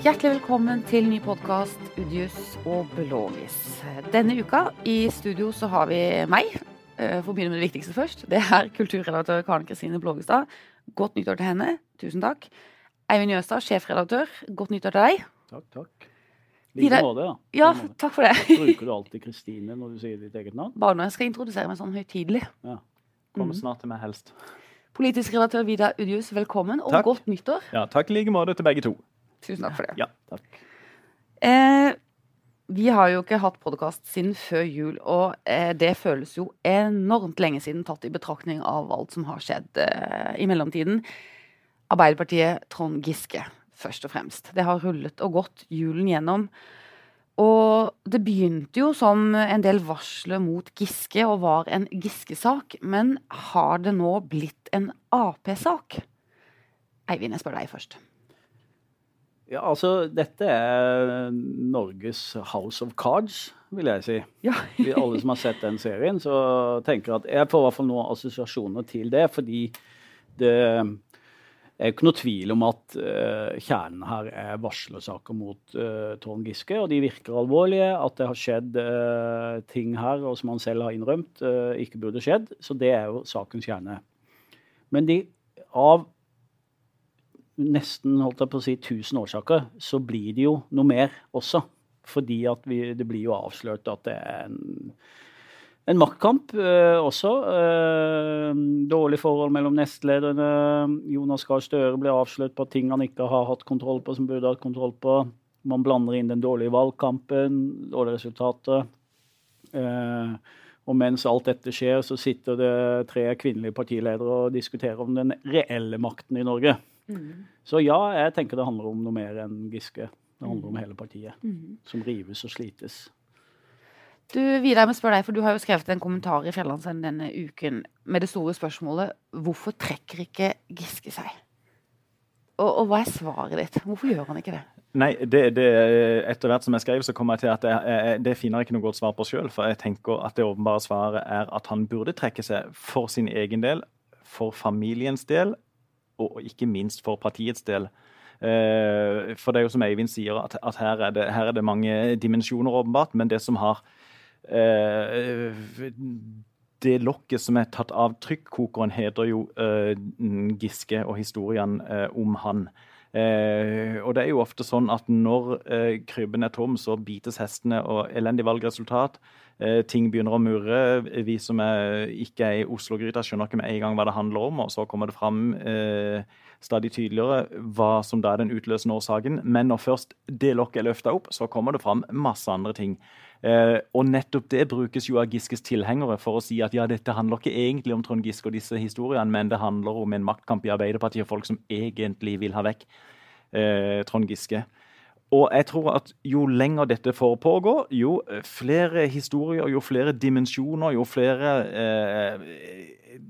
Hjertelig velkommen til ny podkast Udius og Blåvis. Denne uka i studio så har vi meg. Eh, For å begynne med det viktigste først. Det er kulturredaktør Karen Kristine Blågestad. Godt nyttår til henne. Tusen takk. Eivind Jøstad, sjefredaktør. Godt nyttår til deg. Takk, takk. Vidar- Like måte, da. Ja, takk for det. Bruker du alltid Kristine når du sier ditt eget navn? Bare når jeg skal introdusere meg sånn høytidelig. Kommer Mm. snart til meg helst. Politisk redaktør Vidar Udius, velkommen, og Takk. godt nyttår. Ja, takk i like måte til begge to. Tusen takk for det. Ja, takk. Eh, vi har jo ikke hatt podkast siden før jul, og eh, det føles jo enormt lenge siden tatt i betraktning av alt som har skjedd eh, i mellomtiden. Arbeiderpartiet Trond Giske, først og fremst. Det har rullet og gått julen gjennom. Og det begynte jo som en del varsler mot Giske og var en Giske-sak, men har det nå blitt en Ap-sak? Eivind, jeg spør deg først. Ja, altså, dette er Norges House of Cards, vil jeg si. Ja. Alle som har sett den serien, så tenker at jeg får i hvert fall noen assosiasjoner til det, fordi det er ikke noe tvil om at uh, kjernen her er varslersaker mot uh, Trond Giske, og de virker alvorlige. At det har skjedd uh, ting her, og som han selv har innrømt, ikke burde skjedd. Så det er jo sakens kjerne. Men de, av nesten holdt jeg på å si, 1000 årsaker, så blir det jo noe mer også. Fordi at vi, det blir jo avslørt at det er en, en maktkamp eh, også. Eh, dårlig forhold mellom nestlederne. Jonas Gahr Støre ble avslørt på ting han ikke har hatt kontroll på, som burde hatt kontroll på. Man blander inn den dårlige valgkampen, dårlige resultater. Eh, og mens alt dette skjer, så sitter det tre kvinnelige partiledere og diskuterer om den reelle makten i Norge. Så ja, jeg tenker det handler om noe mer enn Giske. Det handler om hele partiet, som rives og slites. Du, Vidar, jeg må spørre deg, for du har jo skrevet en kommentar i Fjellandsenden denne uken med det store spørsmålet hvorfor trekker ikke Giske seg? Og, og hva er svaret ditt? Hvorfor gjør han ikke det? Nei, det, det, etter hvert som jeg skrev, så kom jeg til at jeg, jeg, det finner jeg ikke noe godt svar på sjøl. For jeg tenker at det åpenbare svaret er at han burde trekke seg for sin egen del, for familiens del, og ikke minst for partiets del. Eh, for det er jo som Eivind sier, at, at her, er det, her er det mange dimensjoner, åpenbart. Men det som har eh, Det lokket som er tatt av trykkokeren, heter jo eh, Giske og historien om han. Og det er jo ofte sånn at når krybben er tom, så bites hestene, og elendig valgresultat. Eh, ting begynner å murre. Vi som er, ikke er i Oslo-gryta, skjønner ikke med en gang hva det handler om, og så kommer det fram eh, stadig tydeligere hva som da er den utløsende årsaken. Men når først det lokket er løfta opp, så kommer det fram masse andre ting. Eh, og nettopp det brukes jo av Giskes tilhengere for å si at ja, dette handler ikke egentlig om Trond Giske og disse historiene, men det handler om en maktkamp i Arbeiderpartiet, folk som egentlig vil ha vekk eh, Trond Giske. Og jeg tror at jo lenger dette får pågå, jo flere historier, jo flere dimensjoner, jo flere eh,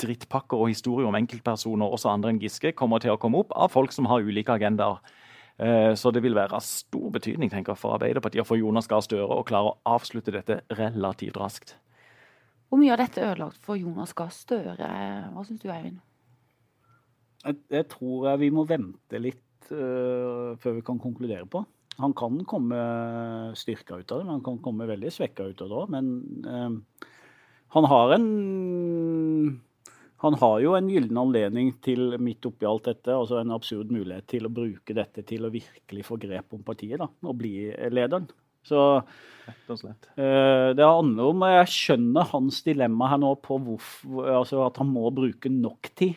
drittpakker og historier om enkeltpersoner, også andre enn Giske, kommer til å komme opp av folk som har ulike agendaer. Eh, Så det vil være av stor betydning tenker jeg, for Arbeiderpartiet og for Jonas Gahr Støre å klare å avslutte dette relativt raskt. Hvor mye av dette er ødelagt for Jonas Gahr Støre? Hva syns du, Eivind? Jeg, jeg tror jeg vi må vente litt øh, før vi kan konkludere på. Han kan komme styrka ut av det, men han kan komme veldig svekka ut av det òg. Men uh, han har en han har jo en gyllen anledning til, midt oppi alt dette, altså en absurd mulighet til å bruke dette til å virkelig få grep om partiet da, og bli lederen. Så. Eh, Det handler om Jeg skjønner hans dilemma her nå på hvorfor, altså at han må bruke nok tid.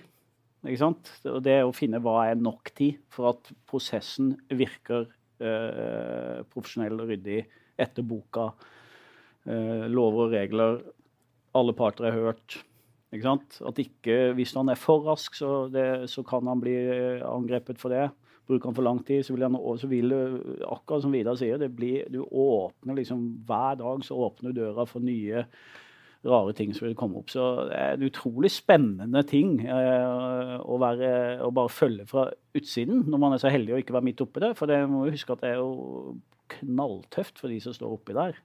Og Det er å finne hva er nok tid for at prosessen virker eh, profesjonell og ryddig etter boka. Eh, lover og regler. Alle parter er hørt. Ikke? At ikke, Hvis han er for rask, så, det, så kan han bli eh, angrepet for det. Bruker han for lang tid, så vil, han, så vil du, akkurat som Vidar sier, blir, du åpner liksom hver dag så åpner døra for nye rare ting som vil komme opp. Så det er en utrolig spennende ting eh, å, være, å bare følge fra utsiden, når man er så heldig å ikke være midt oppi det. For det må jo huske at det er jo knalltøft for de som står oppi der.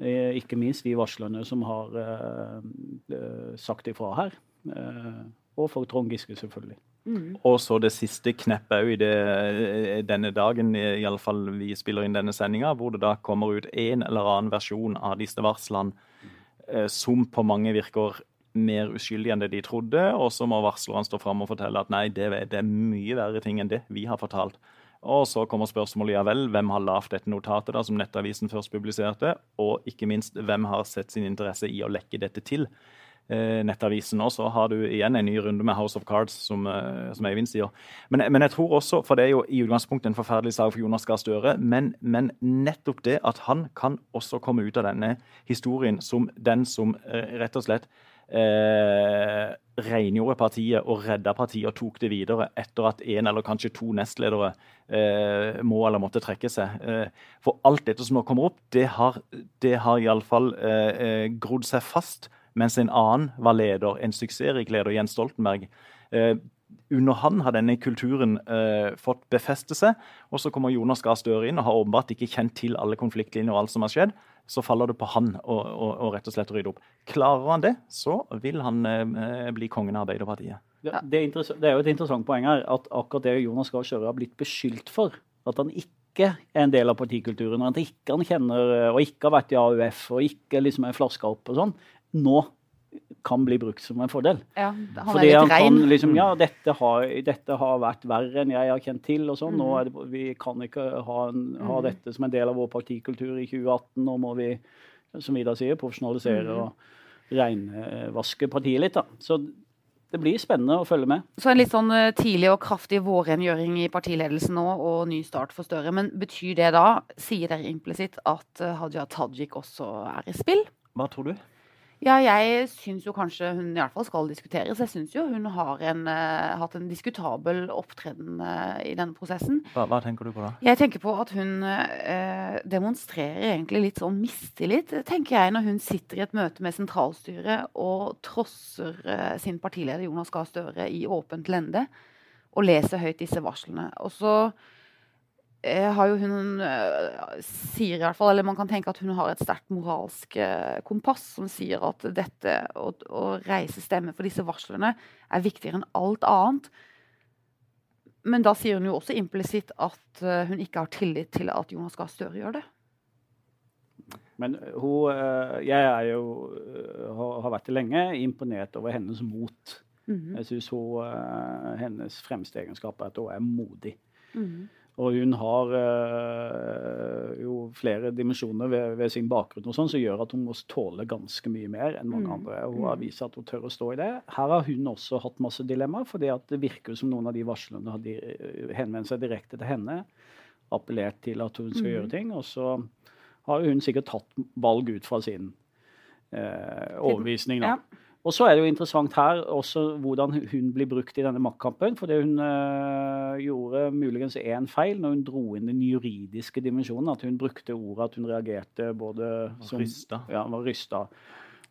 Eh, Ikke minst de varslerne som har eh, sagt ifra her. Eh, og for Trond Giske, selvfølgelig. Mm. Og så det siste kneppet òg i det, denne dagen, iallfall vi spiller inn denne sendinga, hvor det da kommer ut en eller annen versjon av disse varslene som på mange virker mer uskyldig enn det de trodde, og så må varslerne stå fram og fortelle at nei, det, det er mye verre ting enn det vi har fortalt. Og så kommer spørsmålet ja vel, hvem har lagd dette notatet da, som Nettavisen først publiserte, og ikke minst hvem har sett sin interesse i å lekke dette til eh, Nettavisen. Og så har du igjen en ny runde med House of Cards, som, eh, som Eivind sier. Men, men, jeg tror også, for det er jo i utgangspunktet en forferdelig sak for Jonas Gahr Støre, men, men, nettopp det at han kan også komme ut av denne historien som den som eh, rett og slett eh, rengjorde partiet og redda partiet og tok det videre etter at en eller kanskje to nestledere eh, må eller måtte trekke seg. Eh, for alt dette som nå kommer opp, det har, det har iallfall eh, eh, grodd seg fast. Mens en annen var leder, en suksessrik leder, Jens Stoltenberg. Eh, under han har denne kulturen eh, fått befeste seg. Og så kommer Jonas Gahr Støre inn og har åpenbart ikke kjent til alle konfliktlinjer og alt som har skjedd så faller det på han å rett og slett rydde opp. Klarer han det, så vil han eh, bli kongen av Arbeiderpartiet. Ja, det, er det, er jo et interessant poeng her at akkurat det Jonas Gahr Støre har blitt beskyldt for, at han ikke er en del av partikulturen, at han ikke kjenner og ikke har vært i AUF og ikke liksom er flaska opp og sånn, nå kan bli brukt som en fordel. Ja, han Fordi er litt han kan rein. liksom Ja, dette har, dette har vært verre enn jeg har kjent til, og sånn. Nå det, vi kan ikke ha, en, ha Mhm. dette som en del av vår partikultur i 2018. Nå må vi, som Ida sier, profesjonalisere Mhm. og reinvaske partiet litt. da. Så det blir spennende å følge med. Så en litt sånn eh, tidlig og kraftig vårrengjøring i partiledelsen nå, og ny start for Støre. Men betyr det da, sier dere implisitt, at eh, Hadia Tajik også er i spill? Hva tror du? Ja, jeg syns jo kanskje hun i hvert fall skal diskuteres. Jeg syns jo hun har en, uh, hatt en diskutabel opptreden uh, i denne prosessen. Hva, hva tenker du på da? Jeg tenker på at hun uh, demonstrerer egentlig litt sånn mistillit, tenker jeg, når hun sitter i et møte med sentralstyret og trosser sin partileder Jonas Gahr Støre i åpent lende og leser høyt disse varslene. Og så har jo hun eh, sier i hvert fall, eller Man kan tenke at hun har et sterkt moralsk eh, kompass som sier at dette å, å reise stemme for disse varslene er viktigere enn alt annet. Men da sier hun jo også implisitt at eh, hun ikke har tillit til at Jonas Gahr Støre gjør det. Men hun eh, Jeg er jo, eh, har vært det lenge, imponert over hennes mot. Mhm. Jeg syns hennes fremste egenskap er at hun er modig. Mhm. Og hun har øh, jo flere dimensjoner ved, ved, sin bakgrunn og sånn, som gjør at hun må tåle ganske mye mer enn mange Mm. andre. Hun har Mm. vist at hun tør å stå i det. Her har hun også hatt masse dilemmaer, fordi det virker som noen av de varslene har øh, henvendt seg direkte til henne. Appellert til at hun skal Mm. gjøre ting. Og så har hun sikkert tatt valg ut fra sin øh, overbevisning. Da. Ja. Og så er det jo interessant her også hvordan hun blir brukt i denne maktkampen. Fordi hun øh, gjorde muligens én feil når hun dro inn den juridiske dimensjonen. At hun brukte ordet at hun reagerte både som Rysta. Ja, var rysta.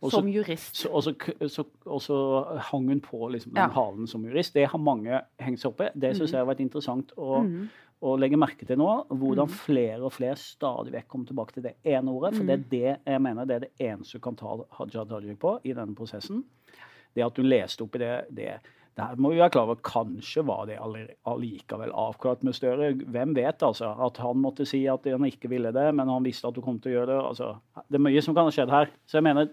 Også, Som jurist. og, så, og hang hun på liksom, den Ja. halen som jurist. Det har mange hengt seg opp i. Det syns Mhm. jeg har vært interessant å, Mhm. Å legge merke til nå. Hvordan Mhm. flere og flere stadig vekk kommer tilbake til det ene ordet. For det er det jeg mener det er det eneste du kan ta Haja Tajik på i denne prosessen. Det at hun leste opp i det, det der må vi være klar over Kanskje var det allikevel avklart med Støre. Hvem vet, altså. At han måtte si at han ikke ville det, men han visste at hun kom til å gjøre det. altså. Det er mye som kan ha skjedd her. Så jeg mener,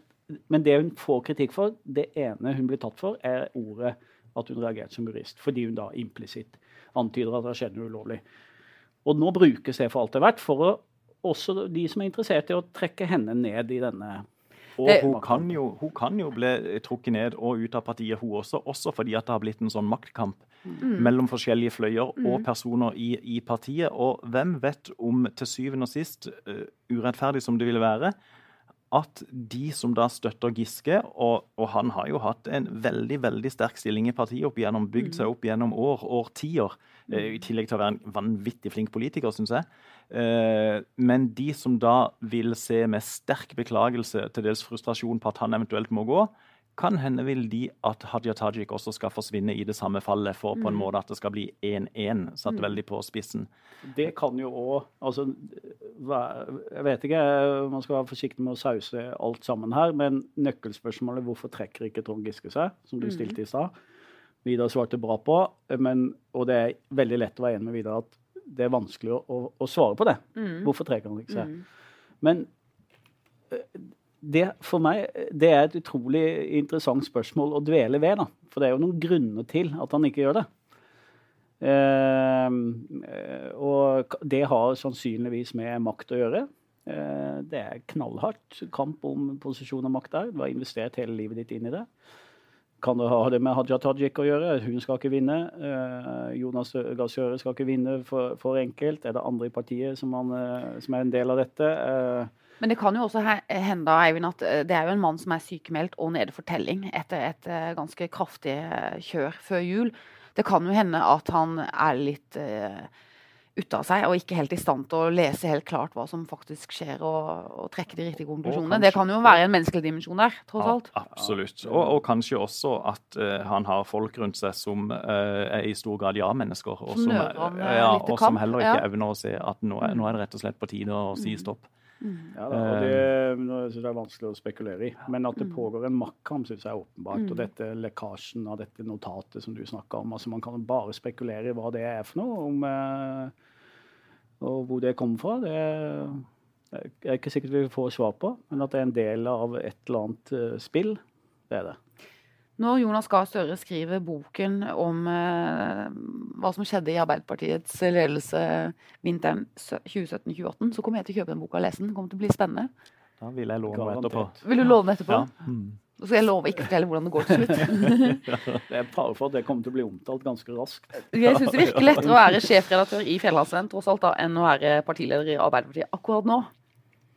Men det hun får kritikk for, det ene hun blir tatt for, er ordet at hun reagerte som jurist. Fordi hun da implisitt antyder at det har skjedd noe ulovlig. Og nå brukes det for alt det er verdt, for å, også de som er interessert i å trekke henne ned i denne Og hun kan, jo, hun kan jo bli trukket ned og ut av partiet, hun også. Også fordi at det har blitt en sånn maktkamp Mm. mellom forskjellige fløyer og Mm. personer i, i partiet. Og hvem vet om til syvende og sist, uh, urettferdig som det ville være, at de som da støtter Giske, og, og han har jo hatt en veldig veldig sterk stilling i partiet opp igjennom, bygd Mm. seg opp gjennom år, årtier, eh, i tillegg til å være en vanvittig flink politiker, syns jeg. Eh, men de som da vil se med sterk beklagelse, til dels frustrasjon på at han eventuelt må gå, kan hende vil de at Hadia Tajik også skal forsvinne i det samme fallet, for på en Mm. måte at det skal bli 1-1, satt Mm. veldig på spissen. Det kan jo òg altså, Jeg vet ikke, man skal være forsiktig med å sause alt sammen her, men nøkkelspørsmålet hvorfor trekker ikke Trond Giske seg, som du Mhm. stilte i stad, Vidar svarte bra på. Men, og det er veldig lett å være enig med Vidar at det er vanskelig å, å, å svare på det. Mm. Hvorfor trekker han ikke seg? Mm. Men eh, det for meg det er et utrolig interessant spørsmål å dvele ved. da. For det er jo noen grunner til at han ikke gjør det. Eh, eh, og det har sannsynligvis med makt å gjøre. Eh, det er knallhardt kamp om posisjon og makt der. Du har investert hele livet ditt inn i det. Kan det ha det med Haja Tajik å gjøre? Hun skal ikke vinne. Eh, Jonas Gahr Støre skal ikke vinne for, for enkelt. Er det andre i partiet som, han, eh, som er en del av dette? Eh, Men det kan jo også hende Eivind, at eh, det er jo en mann som er sykemeldt og nede for telling etter et eh, ganske kraftig eh, kjør før jul. Det kan jo hende at han er litt uh, ute av seg og ikke helt i stand til å lese helt klart hva som faktisk skjer, og, og trekke de riktige konklusjonene. Det kan jo være en menneskelig dimensjon der, tross alt. Ja, absolutt. Og, og kanskje også at uh, han har folk rundt seg som uh, er i stor grad ja-mennesker. Og Som eh, ja, og som heller ikke ja. Mm. evner å se at nå er, nå er det rett og slett på tide å si stopp. Ja, da, og det, synes jeg det er vanskelig å spekulere i. Men at det pågår en maktkamp, syns jeg er åpenbart. Og dette lekkasjen av dette notatet som du snakka om. altså Man kan bare spekulere i hva det er for noe, om, eh, og hvor det kommer fra. Det er er ikke sikkert vi får svar på, men at det er en del av et eller annet eh, spill, det er det. Når Jonas Gahr Støre skriver boken om eh, hva som skjedde i Arbeiderpartiets ledelse vinteren 2017-2018, så kommer jeg til å kjøpe den boka og lese den. Det kommer til å bli spennende. Da vil jeg låne den etterpå. Vil du låne den etterpå? Ja. Mm. Så skal jeg love ikke fortelle hvordan det går til slutt. Det er fare for at det kommer til å bli omtalt ganske raskt. Jeg syns det virker lettere å være sjefredaktør i Fjellandsvenn tross alt da, enn å være partileder i Arbeiderpartiet akkurat nå.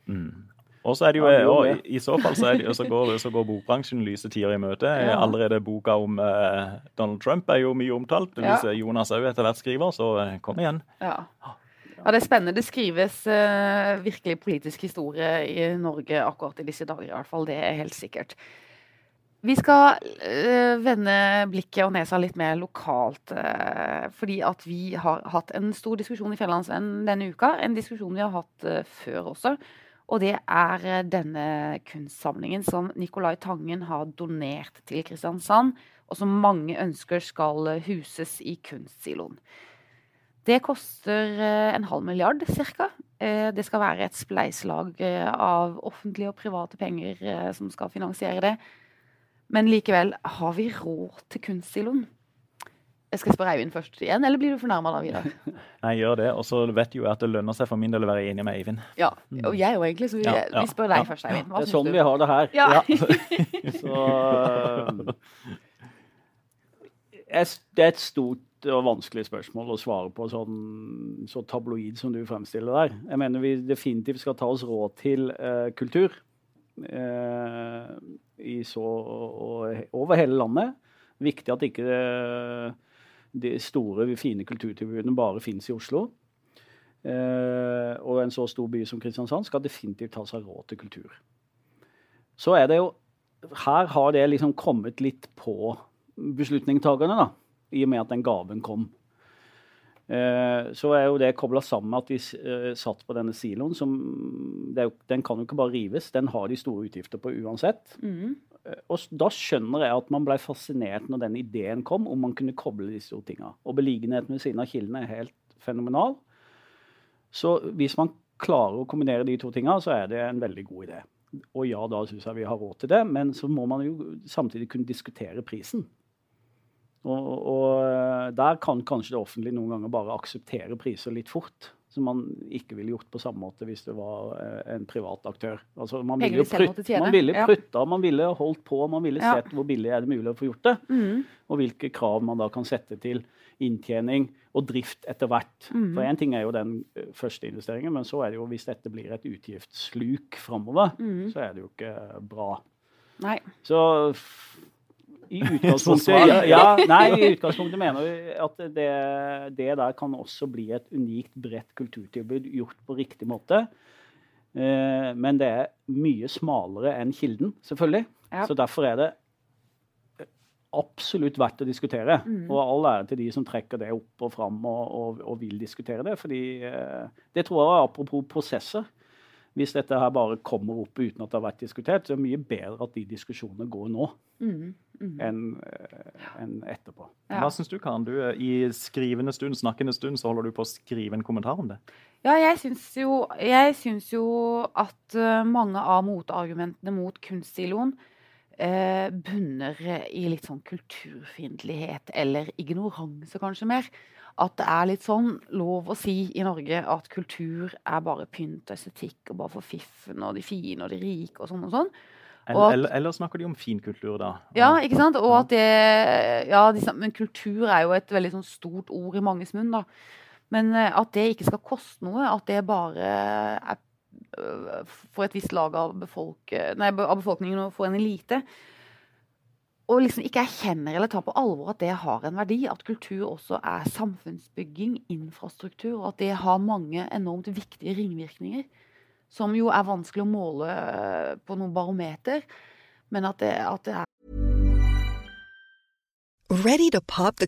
Mm. Og så er det jo, Ja, og i, I så fall så, det, så, går, så går bokbransjen lyse tider i møte. Ja. Allerede boka om eh, Donald Trump er jo mye omtalt. Hvis Ja. eh, Jonas òg etter hvert skriver, så eh, kom igjen. Ja. ja, det er spennende. Det skrives eh, virkelig politisk historie i Norge akkurat i disse dager, i hvert fall. Det er helt sikkert. Vi skal eh, vende blikket og nesa litt mer lokalt. eh, fordi at vi har hatt en stor diskusjon i Fjellandsvennen denne uka. En diskusjon vi har hatt eh, før også. Og det er eh, denne kunstsamlingen som Nicolai Tangen har donert til Kristiansand, og som mange ønsker skal eh, huses i Kunstsiloen. Det koster eh, en halv milliard ca. Det skal være et spleiselag av offentlige og private penger som skal finansiere det. Men likevel, har vi råd til kunstsiloen? Jeg skal spørre Eivind først igjen, eller blir du fornærma da, Vidar? Nei, gjør det. Og så vet jo jeg at det lønner seg for min del å være enig med Eivind. Ja, og jeg òg, egentlig. Så vi, Ja, ja, vi spør deg ja. først, Eivind. Det er sånn du? vi har det her. Ja. Så eh, Det er et stort og vanskelig spørsmål å svare på sånn så tabloid som du fremstiller der. Jeg mener vi definitivt skal ta oss råd til uh, kultur uh, i så, og, over hele landet. Viktig at ikke eh, de store, fine kulturtilbudene bare finnes i Oslo. Eh, og en så stor by som Kristiansand skal definitivt ta seg råd til kultur. Så er det jo Her har det liksom kommet litt på beslutningstakerne, da, i og med at den gaven kom. Eh, så er jo det kobla sammen med at de eh, satt på denne siloen. som jo, Den kan jo ikke bare rives, den har de store utgifter på uansett. Mhm. Og da skjønner jeg at man ble fascinert når den ideen kom, om man kunne koble disse to tinga. Og beliggenheten ved siden av kildene er helt fenomenal. Så hvis man klarer å kombinere de to tinga, så er det en veldig god idé. Og ja, da syns jeg vi har råd til det, men så må man jo samtidig kunne diskutere prisen. Og, og eh, der kan kanskje det offentlige noen ganger bare akseptere priser litt fort. Som man ikke ville gjort på samme måte hvis det var eh, en privat aktør. Altså, man ville prutt- Man ville Ja. prutta, man ville holdt på, man ville Ja. sett hvor billig er det mulig å få gjort det. Mm. Og hvilke krav man da kan sette til inntjening og drift etter hvert. Mm. For én ting er jo den eh, første investeringen, men så er det jo hvis dette blir et utgiftssluk framover, mm. så er det jo ikke bra. Nei. Så i utgangspunktet ja, ja, Nei, i utgangspunktet mener vi at det, det der kan også bli et unikt bredt kulturtilbud gjort på riktig måte. Eh, men det er mye smalere enn Kilden, selvfølgelig. Ja. Så derfor er det absolutt verdt å diskutere. Mm. Og all ære til de som trekker det opp og fram og, og, og vil diskutere det. fordi eh, det tror jeg apropos prosesser. Hvis dette her bare kommer opp uten at det har vært diskutert, så er det mye bedre at de diskusjonene går nå Mm, mm. enn en etterpå. Ja. Hva syns du, Karen? Du, er I skrivende stund, snakkende stund, så holder du på å skrive en kommentar om det. Ja, jeg syns jo, jo at eh, mange av motargumentene mot kunstsiloen eh, bunner i litt sånn kulturfiendtlighet, eller ignoranse kanskje mer. At det er litt sånn lov å si i Norge at kultur er bare pynt og estetikk og bare for fiffen og de fine og de rike og sånn og sånn. At- eller, eller snakker de om finkultur, da? Ja, ikke sant? Og at det Ja, de, men kultur er jo et veldig sånn stort ord i manges munn, da. Men eh, at det ikke skal koste noe, at det bare er for et visst lag av, befolk, nei, av befolkningen og for en elite. Og liksom ikke erkjenner eller tar på alvor at det har en verdi. At kultur også er samfunnsbygging, infrastruktur, og at det har mange enormt viktige ringvirkninger. Som jo er vanskelig å måle øh, på noen barometer. Men at det, at det er Ready to pop the?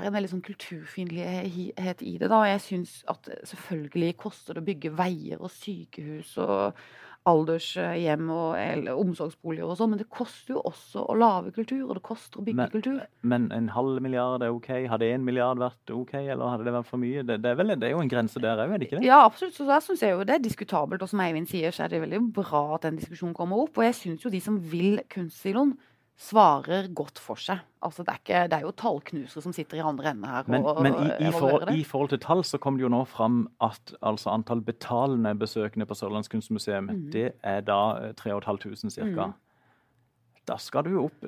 Er en veldig sånn kulturfiendtlighet i det. da. Jeg syns at selvfølgelig koster det å bygge veier og sykehus og aldershjem og eller omsorgsboliger og sånn, men det koster jo også å lage kultur, og det koster å bygge Men- kultur. Men en halv milliard er OK? Hadde en milliard vært OK, eller hadde det vært for mye? Det, det, er, vel, det er jo en grense der òg, er det ikke det? Ja, absolutt. Så der syns jeg jo det er diskutabelt. Og som Eivind sier, så er det veldig bra at den diskusjonen kommer opp. Og jeg syns jo de som vil kunstsiloen, svarer godt for seg. Altså, det er, ikke, det er jo tallknusere som sitter i andre enden her Men, og men i, i, forhold, i forhold til tall så kom det jo nå fram at altså, antall betalende besøkende på Sørlandets kunstmuseum, Mhm. det er da eh, 3500 ca. Mm. Da skal du jo opp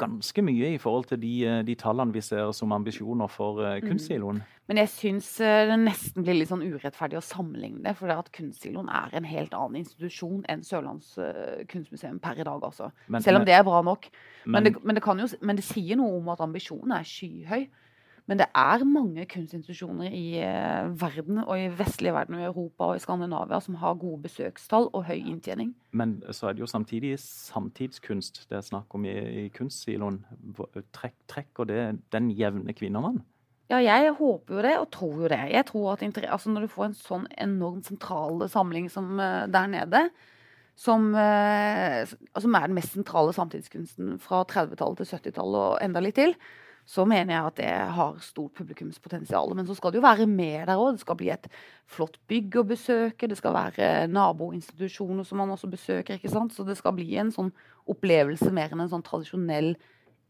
ganske mye i forhold til de, eh, de tallene vi ser som ambisjoner for kunstsiloen. Mm. kunstsiloen. Men jeg syns eh, det nesten blir litt sånn urettferdig å sammenligne det. For det at Kunstsiloen er en helt annen institusjon enn Sørlands eh, kunstmuseum per i dag, altså. Men- Selv om det er bra nok. Men, Men, det, men, det kan jo, men det sier noe om at ambisjonen er skyhøy. Men det er mange kunstinstitusjoner i eh, verden, og i vestlige verden og i Europa og i Skandinavia, som har gode besøkstall og høy inntjening. men så er det jo samtidig samtidskunst det er snakk om i, i kunstsiloen. Trekk, trekker det den jevne kvinnemann? Ja, jeg håper jo det, og tror jo det. Jeg tror at altså Når du får en sånn enormt sentral samling som uh, der nede, som, uh, som er den mest sentrale samtidskunsten fra 30-tallet til 70-tallet og enda litt til, så mener jeg at det har stort publikumspotensial. Men så skal det jo være mer der òg. Det skal bli et flott bygg å besøke. Det skal være naboinstitusjoner som man også besøker. ikke sant? Så det skal bli en sånn opplevelse mer enn en sånn tradisjonell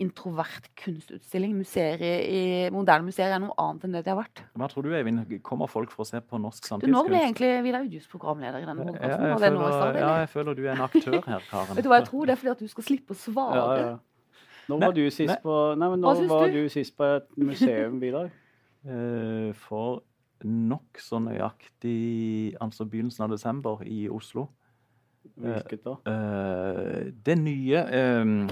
introvert kunstutstilling. Museer i, moderne museer er noe annet enn det de har vært. Hva tror du, Eivind? Kommer folk for å se på norsk samtidskunst? Du, når ble egentlig Vidar Udjus programleder i denne Ja, podkasten? jeg, det nå i føler, ja, jeg føler du er en aktør her, Karen. Vet du hva jeg tror? Det er fordi at du skal slippe å svare. Ja, ja. Når var du sist nei. på Nei, men når var du? du sist på et museum, Vidar? Uh, For nokså nøyaktig altså begynnelsen av desember i Oslo. Hvilket da? Uh, det nye um,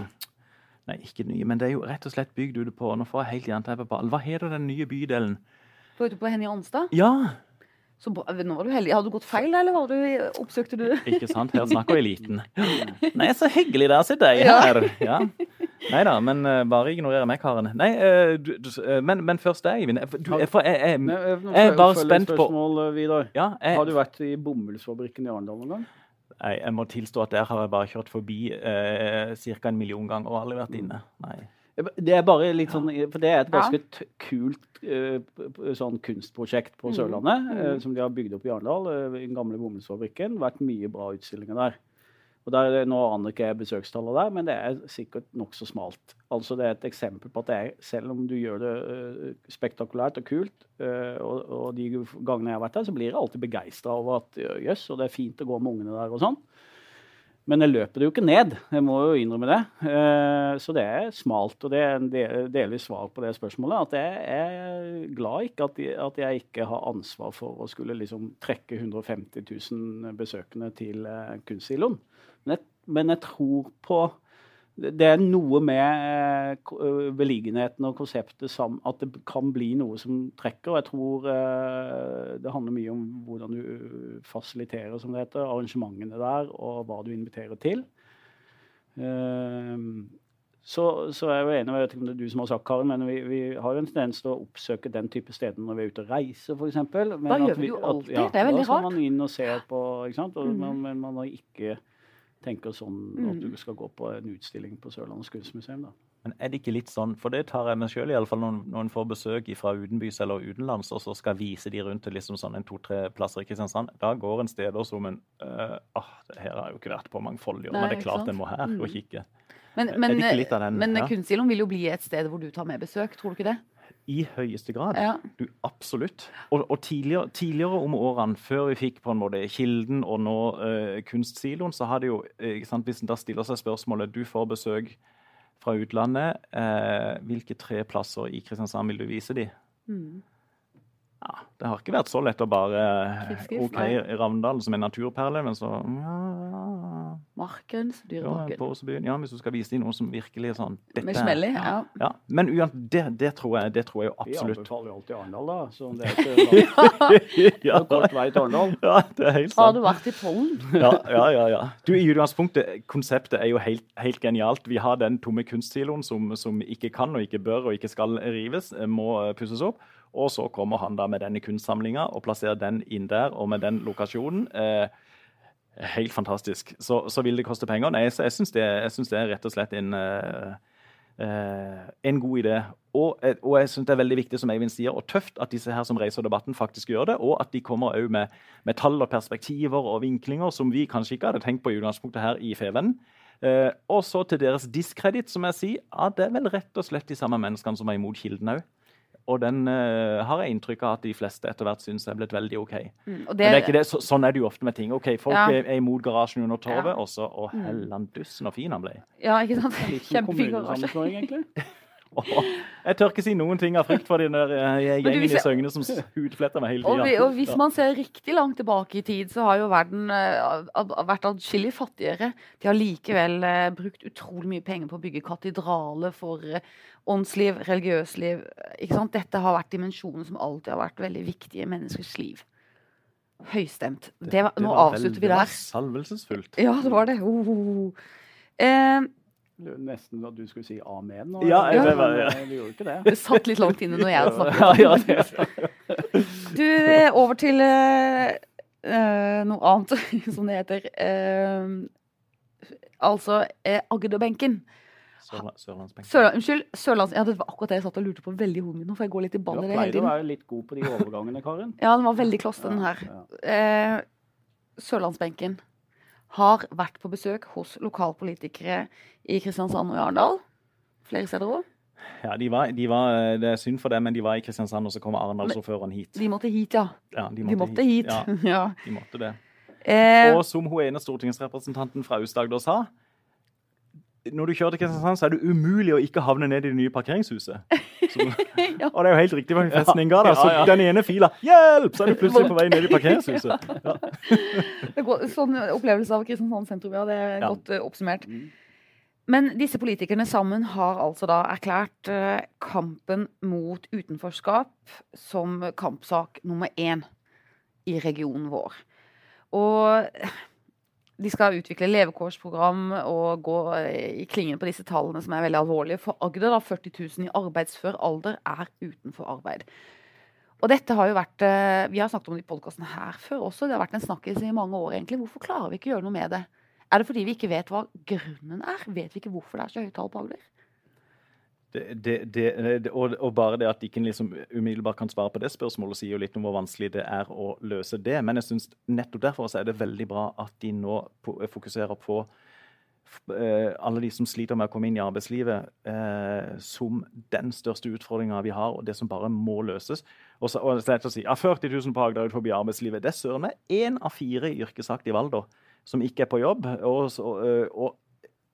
Nei, ikke det nye, men det er jo rett og slett bygd ute på Nå får jeg helt jernteppe på Hva heter den nye bydelen? Du var ute på Henny Anstad. Ja! Så. Nå var du heldig. Hadde du gått feil, eller var du, oppsøkte du Ikke sant? Her snakker eliten. Nei, så hyggelig der sitter jeg Ja. her. Ja. Nei da, men uh, bare ignorer meg, Karen. Nei, uh, du, du, uh, men, men først deg, Eivind. Du, jeg, for jeg, jeg, Nei, eh, nå jeg er bare spent på Vidar. ja, jeg, Har du vært i bomullsfabrikken i Arendal noen gang? Nei, jeg må tilstå at der har jeg bare kjørt forbi uh, ca. en million ganger og aldri vært inne. Nei. Det er bare litt sånn, for det er et ganske t kult p- sånn kunstprosjekt på Mm. Sørlandet, mm. Mm. som de har bygd opp i Arendal, uh, i den gamle bomullsfabrikken. Vært mye bra utstillinger der. Og der, er Nå aner ikke jeg besøkstallet der, men det er sikkert nokså smalt. Altså Det er et eksempel på at er, selv om du gjør det eh, spektakulært og kult, eh, og, og de gangene jeg har vært der, så blir jeg alltid begeistra over at jøss, jøss, og det er fint å gå med ungene der og sånn. Men jeg løper det jo ikke ned, jeg må jo innrømme det. Så det er smalt, og det er en del- delvis svar på det spørsmålet. At jeg er glad ikke at, at jeg ikke har ansvar for å skulle liksom trekke 150 000 besøkende til kunstsiloen. Men, jeg- men jeg tror på det er noe med eh, eh, beliggenheten og konseptet at det kan bli noe som trekker. og Jeg tror eh, det handler mye om hvordan du fasiliterer som det heter, arrangementene der, og hva du inviterer til. Eh, så, så er jeg jo enig, jeg vet ikke om det er du som har sagt, Karen, men vi, vi har jo en tendens til å oppsøke den type steder når vi er ute og reiser, f.eks. Da gjør vi jo alltid. Det er veldig rart. Da skal man inn og se på, ikke sant? Og, mm. men, men man har ikke tenker sånn at Mm. du skal gå på en utstilling på Sørlandets kunstmuseum. da. Men er det ikke litt sånn, for det tar jeg meg sjøl iallfall når, når en får besøk fra utenbys eller utenlands, og så skal vise de rundt til liksom sånn en to-tre plasser i Kristiansand. Da går en steder som en øh, ah, det her har jeg jo ikke vært på mangfoldig år, men det er klart en må her og Mm. kikke. Men, men, men ja? Kunstsiloen vil jo bli et sted hvor du tar med besøk, tror du ikke det? I høyeste grad. Ja. Du, absolutt. Og, og tidligere, tidligere om årene, før vi fikk på en måte Kilden og nå uh, Kunstsiloen, så har det jo eh, sant, Hvis en da stiller seg spørsmålet Du får besøk fra utlandet. Uh, hvilke tre plasser i Kristiansand vil du vise dem? Mm. Ja, Det har ikke vært så lett å bare skrift, OK, i Ravndalen som en naturperle, men så ja, ja, Markens Påsebyen. Ja, hvis du skal vise dem noe som virkelig er sånn dette Med smell i, ja. ja. Men uansett, det, det, tror jeg, det tror jeg jo Vi anbefaler jo alltid Arendal, da. Så det er ikke ja, kort vei til Arendal. ja, det er helt Har du vært i Pollen? ja, ja, ja, ja. Du, I utgangspunktet, konseptet er jo helt, helt genialt. Vi har den tomme kunstsiloen som, som ikke kan og ikke bør og ikke skal rives, eh, må eh, pusses opp. Og så kommer han da med denne kunstsamlinga og plasserer den inn der, og med den lokasjonen. Eh, helt fantastisk. Så, så vil det koste penger? Nei, så jeg syns det, det er rett og slett en eh, eh, en god idé. Og, eh, og jeg synes det er veldig viktig som Eivind sier, og tøft at disse her som reiser debatten, faktisk gjør det. Og at de kommer òg med, med tall og perspektiver og vinklinger som vi kanskje ikke hadde tenkt på i utgangspunktet her i Fevennen. Eh, og så til deres diskreditt, som jeg sier, ja, det er vel rett og slett de samme menneskene som er imot Kilden òg. Og den uh, har jeg inntrykk av at de fleste etter hvert syns er blitt veldig OK. Mm, og Men det er ikke det, så, sånn er det jo ofte med ting. Ok, Folk Ja. er, er imot garasjen under torvet, Ja. og så Å, Mm. hellandussen og fin han ble. Ja, ikke sant? Kjempefin garasje. jeg tør ikke si noen ting av frykt for den der eh, gjengen i Søgne som hudfletter meg hele Og, tida. og hvis man ser riktig langt tilbake i tid, så har jo verden ad- vært adskillig fattigere. De har likevel uh, brukt utrolig mye penger på å bygge katedraler for uh, åndsliv, religiøsliv. Ikke sant? Dette har vært dimensjoner som alltid har vært veldig viktige i menneskers liv. Høystemt. Det var, nå avslutter vi Det var salvelsesfullt. Ja, det var det. Oh. Det er Nesten at du skulle si amen. nå, Ja, jeg- men, jeg- eh, Vi gjorde ikke det. det satt litt langt inne når jeg snakket. Ja, ja. Du, eh, over til eh, eh, noe annet, som det heter. Uh, altså uh, Agderbenken. Sørla- Sørlandsbenken. Sørland, unnskyld. Sørlands... Ja, det var akkurat det jeg satt og lurte på veldig i hodet mitt nå, for jeg går litt i Du ball har i det hele pleid å være litt god på de overgangene, Karin. Ja, den var veldig kloss, den her. Ja, ja. Eh, Sørlandsbenken har vært på besøk hos lokalpolitikere i Kristiansand og Arendal. Flere steder òg. Ja, de var, de var, det er synd for dem, men de var i Kristiansand, og så kom Arendalsordføreren hit. De måtte hit, ja. Ja, De måtte hit. Ja, ja. de måtte det. Eh, Og som hun ene stortingsrepresentanten fra Aust-Agder sa når du kjører til Kristiansand, så er det umulig å ikke havne ned i det nye parkeringshuset. Så, Ja. Og det er jo helt riktig hva festning ga. da. Så Ja, ja. den ene fila Hjelp! Så er du plutselig på vei ned i parkeringshuset. Ja. Det går, sånn opplevelse av Kristiansand sentrum, ja. Det er Ja. godt uh, oppsummert. Mm. Men disse politikerne sammen har altså da erklært uh, kampen mot utenforskap som kampsak nummer én i regionen vår. Og de skal utvikle levekårsprogram og gå eh, i klingen på disse tallene som er veldig alvorlige. For Agder, da 40 000 i arbeidsfør alder, er utenfor arbeid. Og dette har jo vært, eh, Vi har snakket om det i podkasten her før også. Det har vært en snakkis i mange år. egentlig. Hvorfor klarer vi ikke å gjøre noe med det? Er det fordi vi ikke vet hva grunnen er? Vet vi ikke hvorfor det er så høyt tall på Agder? Det, det, det, det, og, og bare det at de ikke liksom umiddelbart kan svare på det spørsmålet, sier jo litt om hvor vanskelig det er å løse det. Men jeg synes nettopp derfor er det veldig bra at de nå fokuserer på eh, alle de som sliter med å komme inn i arbeidslivet, eh, som den største utfordringa vi har, og det som bare må løses. Og så, og så er det lett å si ja, 40 000 på Agder utenfor arbeidslivet. Det er søren meg én av fire i yrkesaktiv alder som ikke er på jobb. Og, øh, og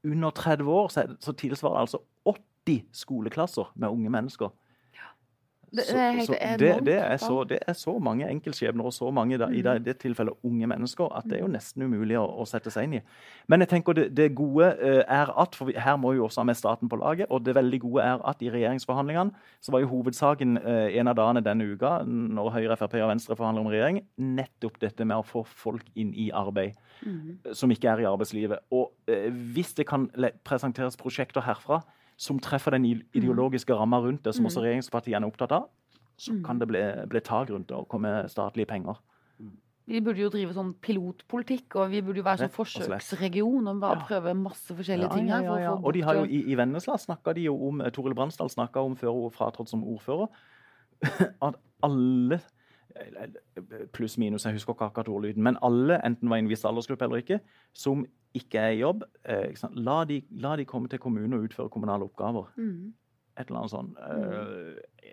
under 30 år så, det, så tilsvarer det altså 80 skoleklasser med unge mennesker. Det, Så- det er så det, det, er så, det er så mange enkeltskjebner og så mange da, i det, det tilfellet unge mennesker at det er jo nesten umulig å, å sette seg inn i. Men jeg tenker det, det gode eh, er at for vi, Her må vi også ha med staten på laget. Og det veldig gode er at i regjeringsforhandlingene så var jo hovedsaken eh, en av dagene denne uka når Høyre, Frp og Venstre forhandler om regjering, nettopp dette med å få folk inn i arbeid mm. som ikke er i arbeidslivet. Og eh, hvis det kan presenteres prosjekter herfra som treffer den ideologiske ramma rundt det, som også regjeringspartiene er opptatt av, så kan det bli, bli tak rundt det og komme statlige penger. Vi burde jo drive sånn pilotpolitikk, og vi burde jo være sånn forsøksregion og bare prøve masse forskjellige ting her. for å få Og de har jo i, i Vennesla snakka de jo om eh, Toril Bransdal snakka om før hun fratrådte som ordfører, at alle eh, Pluss minus, jeg husker ikke akkurat ordlyden, men alle, enten var i en viss aldersgruppe eller ikke, som ikke er i jobb, eh, ikke sant? La, de, la de komme til kommunen og utføre kommunale oppgaver. Mm. Et eller annet sånn eh,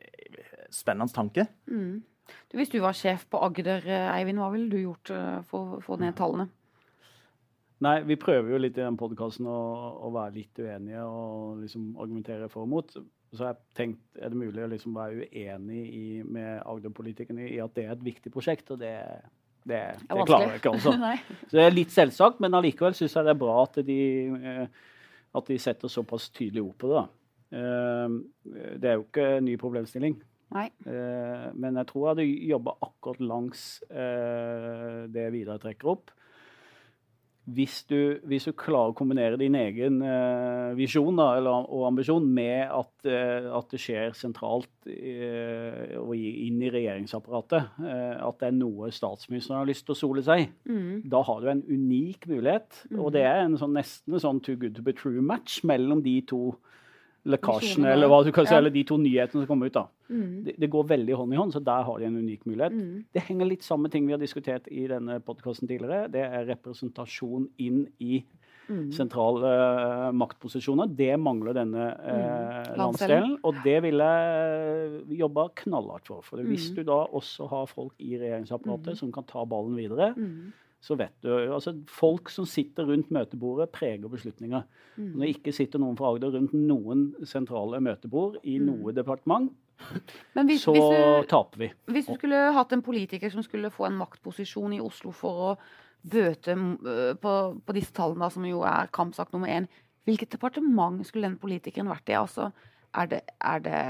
spennende tanke. Mm. Du, hvis du var sjef på Agder, eh, Eivind, hva ville du gjort for å få ned tallene? Nei, vi prøver jo litt i den podkasten å, å være litt uenige og liksom argumentere for og mot. Så jeg tenkt, er det mulig å liksom være uenig i, med Agder-politikerne i at det er et viktig prosjekt, og det, det, det klarer jeg ikke, altså. Så det er litt selvsagt, men allikevel syns jeg det er bra at de, eh, at de setter såpass tydelig ord på det. da. Eh, Det er jo ikke en ny problemstilling. Nei. Eh, Men jeg tror jeg hadde jobba akkurat langs det Vidar trekker opp. Hvis du, hvis du klarer å kombinere din egen eh, visjon da, eller, og ambisjon med at, eh, at det skjer sentralt eh, og inn i regjeringsapparatet, eh, at det er noe statsministeren har lyst til å sole seg i, Mhm. da har du en unik mulighet. Og det er en sånn, nesten en sånn too good to be true-match mellom de to lekkasjene, eller hva du kan si, Ja. eller de to nyhetene som kommer ut. da. Mm. Det, det går veldig hånd i hånd, så der har de en unik mulighet. Mm. Det henger litt sammen med ting vi har diskutert i denne podkasten tidligere. Det er representasjon inn i mm. sentrale uh, maktposisjoner. Det mangler denne uh, Landsdelen. og det vil jeg jobbe knallhardt for. For hvis Mhm. du da også har folk i regjeringsapparatet som kan ta ballen videre. Så vet du altså Folk som sitter rundt møtebordet, preger beslutninger. Mm. Når det ikke sitter noen fra Agder rundt noen sentrale møtebord i noe departement, Men hvis, så hvis, du, taper vi. hvis du skulle hatt en politiker som skulle få en maktposisjon i Oslo for å bøte øh, på, på disse tallene, som jo er kampsak nummer én, hvilket departement skulle den politikeren vært i? Altså, er det, er det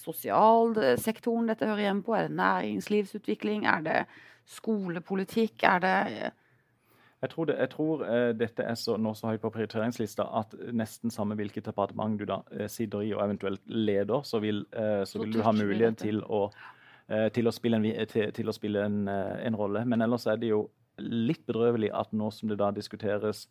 sosialsektoren dette hører hjemme på? Er det næringslivsutvikling? Er det skolepolitikk? Er det Jeg tror, det, jeg tror eh, dette er så, nå så høyt på prioriteringslista at nesten samme hvilket departement du da eh, sitter i og eventuelt leder, så vil, eh, så Så vil du ha mulighet til å, til å spille, en, til, til å spille en, en rolle. Men ellers er det jo litt bedrøvelig at nå som det da diskuteres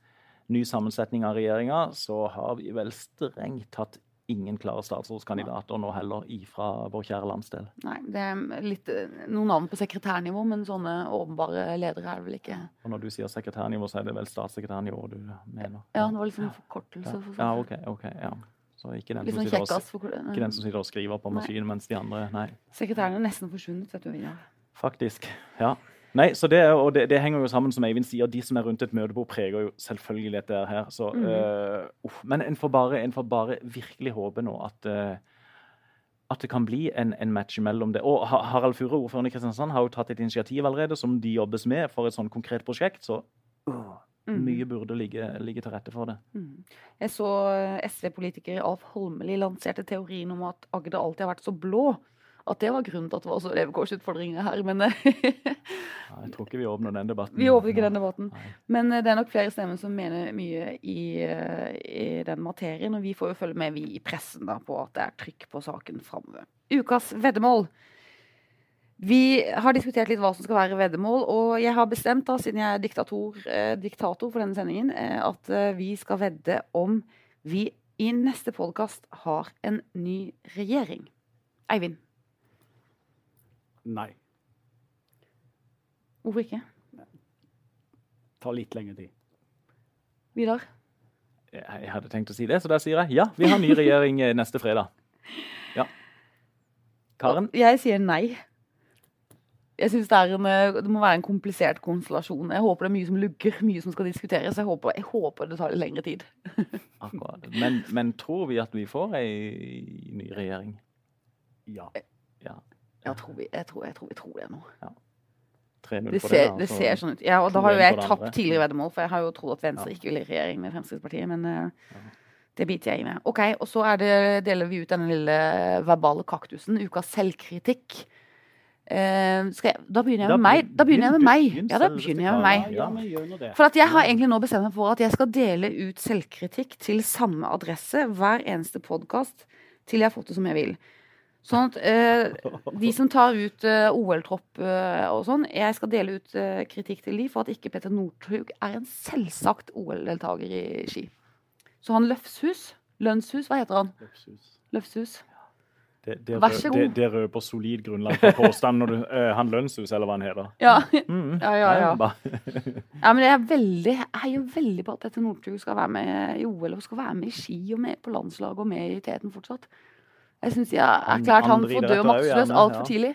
ny sammensetning av regjeringa, så har vi vel strengt tatt ingen klare statsrådskandidater nå heller ifra vår kjære landsdel. Nei, det er litt, øh, noen navn på sekretærnivå, men sånne åpenbare ledere er det vel ikke. Og når du sier sekretærnivå, så er det vel statssekretærnivå du mener? Ja, det var liksom en forkortelse. For, ja OK. ok, ja. Så ikke den, sånn og, ikke den som sitter og skriver på Nei. maskinen, mens de andre Nei, Sekretæren er nesten forsvunnet, vet du. Ja. faktisk. Ja. Nei, så det, er- og det, det henger jo sammen, som Eivind sier. De som er rundt et møtebord, preger jo selvfølgelig dette her. Så, mm. uh, uff. Men en får, bare, en får bare virkelig håpe nå at uh, at det kan bli en, en match mellom det. Og Harald Furre, ordføreren i Kristiansand, har jo tatt et initiativ allerede som de jobbes med for et sånn konkret prosjekt. Så Mhm. mye burde ligge, ligge til rette for det. Mm. Jeg så eh, SV-politiker Alf Holmelid lanserte teorien om at Agder alltid har vært så blå. At det var grunnen til at det var så levekårsutfordringer her. Men Nei, jeg tror ikke vi åpner den debatten. vi åpner ikke den debatten. Nei. Men eh, det er nok flere stemmer som mener mye i, eh, i den materien. Og vi får jo følge med, vi i pressen, da, på at det er trykk på saken framover. Ukas veddemål. Vi har diskutert litt hva som skal være veddemål, og jeg har bestemt, da, siden jeg er diktator, eh, diktator for denne sendingen, eh, at eh, vi skal vedde om vi i neste podkast har en ny regjering. Eivind, Nei. hvorfor ikke? Tar litt lengre tid. Vidar? Jeg jeg hadde tenkt å si det, så da sier jeg ja, vi har ny regjering eh, neste fredag. Ja. Karen? Jeg sier nei. Jeg synes det, er en, eh, det må være en komplisert konstellasjon. Jeg håper det er mye som lugger, mye som skal diskuteres. Jeg håper, jeg håper det tar litt lengre tid. Akkurat. Men, men tror vi at vi får ei ny regjering? Ja. Ja. Jeg tror vi, jeg tror, jeg tror, vi tror det nå. 3-0 Det ser, det ser sånn ut. Ja, og da har jo jeg tapt tidligere veddemål, for jeg har jo trodd at Venstre Ja. ikke ville i regjering med Fremskrittspartiet, men ja. det biter jeg i med. Ok, og så er det, deler vi ut denne lille verbale kaktusen, ukas selvkritikk. Eh, jeg, da begynner jeg med meg. Da begynner jeg med meg. Ja, da begynner jeg med meg. ja. For at jeg har egentlig nå bestemt meg for at jeg skal dele ut selvkritikk til samme adresse hver eneste podkast til jeg har fått det som jeg vil. Sånn at eh, de som tar ut eh, OL-tropp eh, og sånn, jeg skal dele ut eh, kritikk til de for at ikke Petter Northug er en selvsagt OL-deltaker i ski. Så han Løfshus, Lønnshus, hva heter han? Løfshus. Løfshus. Det, det, Vær så god. det, det røper solid grunnlag for påstand når du uh, Han Lønnshus, eller hva han heter. Ja. Mm. Ja, ja, ja. Ja, men jeg er veldig, jeg heier veldig på at Petter Northug skal være med i OL og skal være med i ski og med på landslaget og med i teten fortsatt. Jeg syns jeg er klart han får for død idretter og maktesløs altfor tidlig.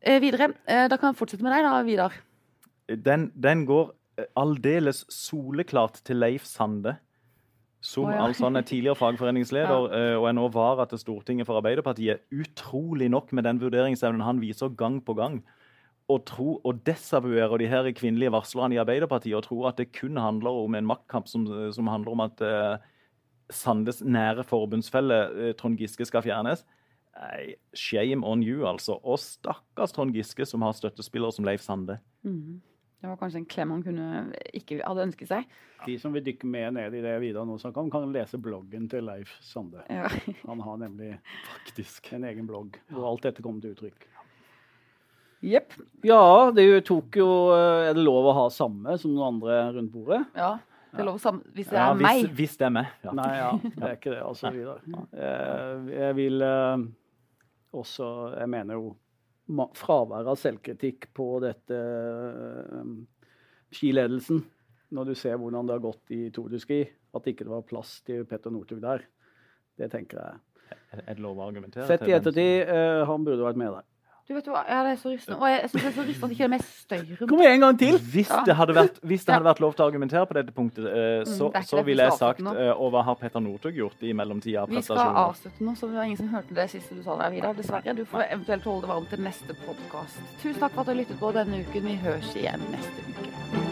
Eh, videre. Eh, da kan jeg fortsette med deg, da, Vidar. Den, den går eh, aldeles soleklart til Leif Sande. Som oh, ja. altså han er tidligere fagforeningsleder ja. og er nå vara til Stortinget for Arbeiderpartiet. Utrolig nok med den vurderingsevnen han viser gang på gang. Og, tro og desavuere de her kvinnelige varslerne i Arbeiderpartiet og tro at det kun handler om en maktkamp som, som handler om at eh, Sandes nære forbundsfelle eh, Trond Giske skal fjernes. Nei, shame on you, altså. Og stakkars Trond Giske, som har støttespillere som Leif Sande. Mm. Det var kanskje en klem han kunne ikke hadde ønsket seg. De som vil dykke mer ned i det Vidar nå snakker om, kan lese bloggen til Leif Sande. Ja. Han har nemlig Faktisk. en egen blogg hvor alt dette kommer til uttrykk. Jepp. Ja, det tok jo eh, Er det lov å ha samme som noen andre rundt bordet? Ja. Det er lov å sam... Hvis det Ja, er hvis, meg. hvis det er meg. Ja. Nei, ja, det er ikke det, altså, Vidar. Eh, Jeg vil eh, også Jeg mener jo fraværet av selvkritikk på dette eh, skiledelsen, når du ser hvordan det har gått i Tour de Ski, at ikke det var plass til Petter Northug der, det tenker jeg. Er det lov å argumentere? Sett i ettertid, han burde vært med der. Du vet hva, ja, det er så rystende. Og jeg, jeg synes det er så rystende at ikke det er mer støy rundt. Kom igjen en gang til! Hvis det hadde vært, hvis det hadde vært lov til å argumentere på dette punktet, eh, så, Mm, det er ikke så det, ville vi jeg skal sagt avslutte eh, Og hva har Petter Northug gjort i mellomtida av Vi skal prestasjoner? avslutte nå, så det var ingen som hørte det siste du sa der, Vidar. Dessverre. Du får eventuelt holde det varmt til neste podkast. Tusen takk for at du har lyttet på denne uken. Vi høres igjen neste uke.